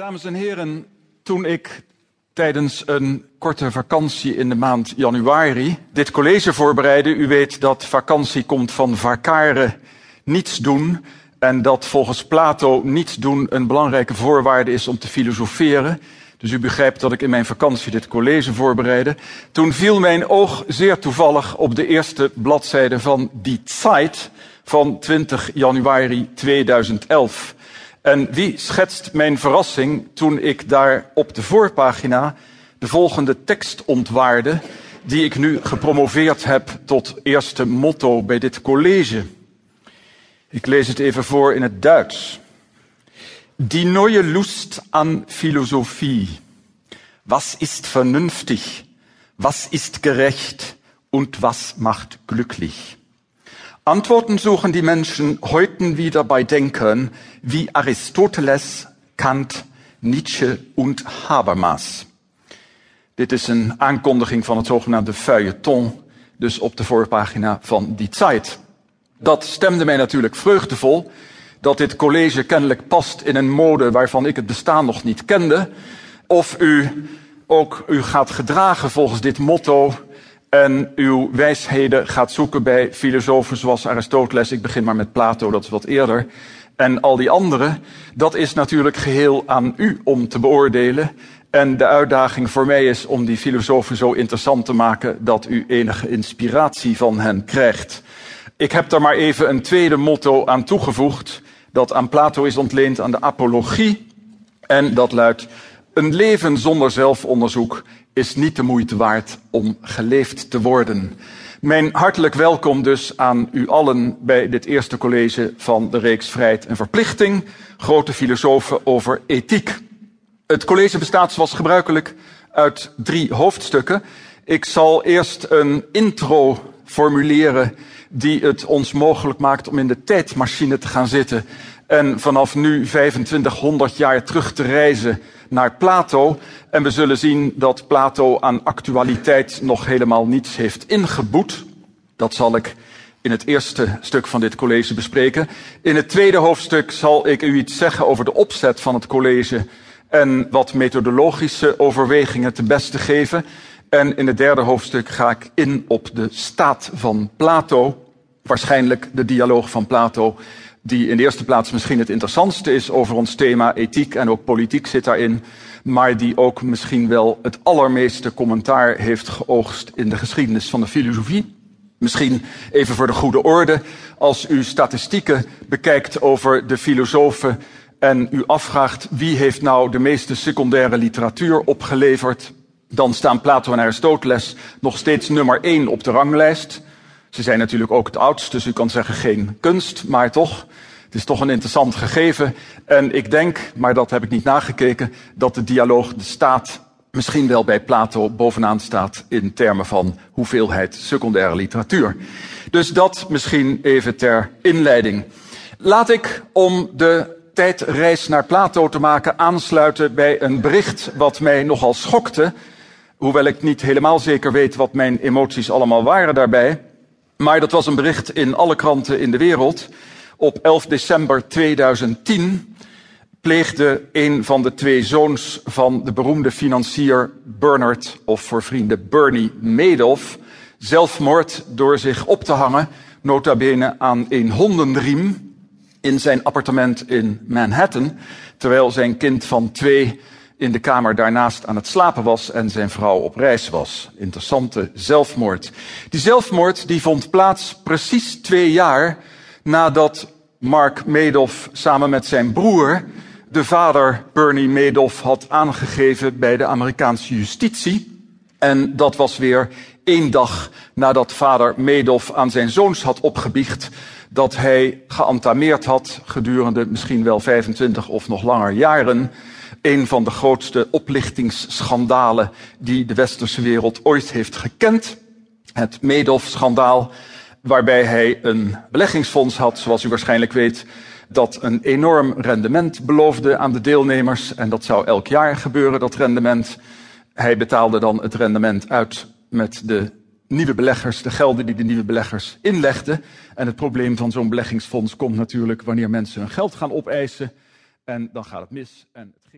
Dames en heren, toen ik tijdens een korte vakantie in de maand januari dit college voorbereidde, u weet dat vakantie komt van vacare, niets doen, en dat volgens Plato niets doen een belangrijke voorwaarde is om te filosoferen. Dus u begrijpt dat ik in mijn vakantie dit college voorbereidde. Toen viel mijn oog zeer toevallig op de eerste bladzijde van Die Zeit van 20 januari 2011. En wie schetst mijn verrassing toen ik daar op de voorpagina de volgende tekst ontwaarde, die ik nu gepromoveerd heb tot eerste motto bij dit college. Ik lees het even voor in het Duits. Die neue Lust an Philosophie. Was ist vernünftig? Was ist gerecht? Und was macht glücklich? Antworten suchen die Menschen heute wieder bei Denkern wie Aristoteles, Kant, Nietzsche und Habermas. Dit is een aankondiging van het zogenaamde feuilleton, dus op de voorpagina van Die Zeit. Dat stemde mij natuurlijk vreugdevol, dat dit college kennelijk past in een mode waarvan ik het bestaan nog niet kende. Of u ook u gaat gedragen volgens dit motto en uw wijsheden gaat zoeken bij filosofen zoals Aristoteles. Ik begin maar met Plato, dat is wat eerder. En al die anderen. Dat is natuurlijk geheel aan u om te beoordelen. En de uitdaging voor mij is om die filosofen zo interessant te maken dat u enige inspiratie van hen krijgt. Ik heb daar maar even een tweede motto aan toegevoegd, dat aan Plato is ontleend aan de apologie. En dat luidt: Een leven zonder zelfonderzoek is niet de moeite waard om geleefd te worden. Mijn hartelijk welkom dus aan u allen bij dit eerste college van de reeks Vrijheid en Verplichting, grote filosofen over ethiek. Het college bestaat zoals gebruikelijk uit drie hoofdstukken. Ik zal eerst een intro formuleren die het ons mogelijk maakt om in de tijdmachine te gaan zitten en vanaf nu 2500 jaar terug te reizen naar Plato. En we zullen zien dat Plato aan actualiteit nog helemaal niets heeft ingeboet. Dat zal ik in het eerste stuk van dit college bespreken. In het tweede hoofdstuk zal ik u iets zeggen over de opzet van het college en wat methodologische overwegingen te beste geven. En in het derde hoofdstuk ga ik in op de staat van Plato. Waarschijnlijk de dialoog van Plato, die in de eerste plaats misschien het interessantste is over ons thema ethiek en ook politiek zit daarin, maar die ook misschien wel het allermeeste commentaar heeft geoogst in de geschiedenis van de filosofie. Misschien even voor de goede orde, als u statistieken bekijkt over de filosofen en u afvraagt wie heeft nou de meeste secundaire literatuur opgeleverd, dan staan Plato en Aristoteles nog steeds nummer één op de ranglijst. Ze zijn natuurlijk ook het oudst, dus u kan zeggen geen kunst, maar toch. Het is toch een interessant gegeven. En ik denk, maar dat heb ik niet nagekeken, dat de dialoog de staat misschien wel bij Plato bovenaan staat in termen van hoeveelheid secundaire literatuur. Dus dat misschien even ter inleiding. Laat ik om de tijdreis naar Plato te maken aansluiten bij een bericht wat mij nogal schokte. Hoewel ik niet helemaal zeker weet wat mijn emoties allemaal waren daarbij. Maar dat was een bericht in alle kranten in de wereld. Op 11 december 2010 pleegde een van de twee zoons van de beroemde financier Bernard, of voor vrienden Bernie Madoff, zelfmoord door zich op te hangen, nota bene aan een hondenriem in zijn appartement in Manhattan, terwijl zijn kind van twee in de kamer daarnaast aan het slapen was en zijn vrouw op reis was. Interessante zelfmoord. Die zelfmoord die vond plaats precies twee jaar nadat Mark Madoff samen met zijn broer de vader Bernie Madoff had aangegeven bij de Amerikaanse justitie. En dat was weer één dag nadat vader Madoff aan zijn zoons had opgebiecht dat hij geantameerd had gedurende misschien wel 25 of nog langer jaren een van de grootste oplichtingsschandalen die de westerse wereld ooit heeft gekend. Het Madoff-schandaal, waarbij hij een beleggingsfonds had, zoals u waarschijnlijk weet, dat een enorm rendement beloofde aan de deelnemers. En dat zou elk jaar gebeuren, dat rendement. Hij betaalde dan het rendement uit met de nieuwe beleggers, de gelden die de nieuwe beleggers inlegden. En het probleem van zo'n beleggingsfonds komt natuurlijk wanneer mensen hun geld gaan opeisen. En dan gaat het mis. En het ging...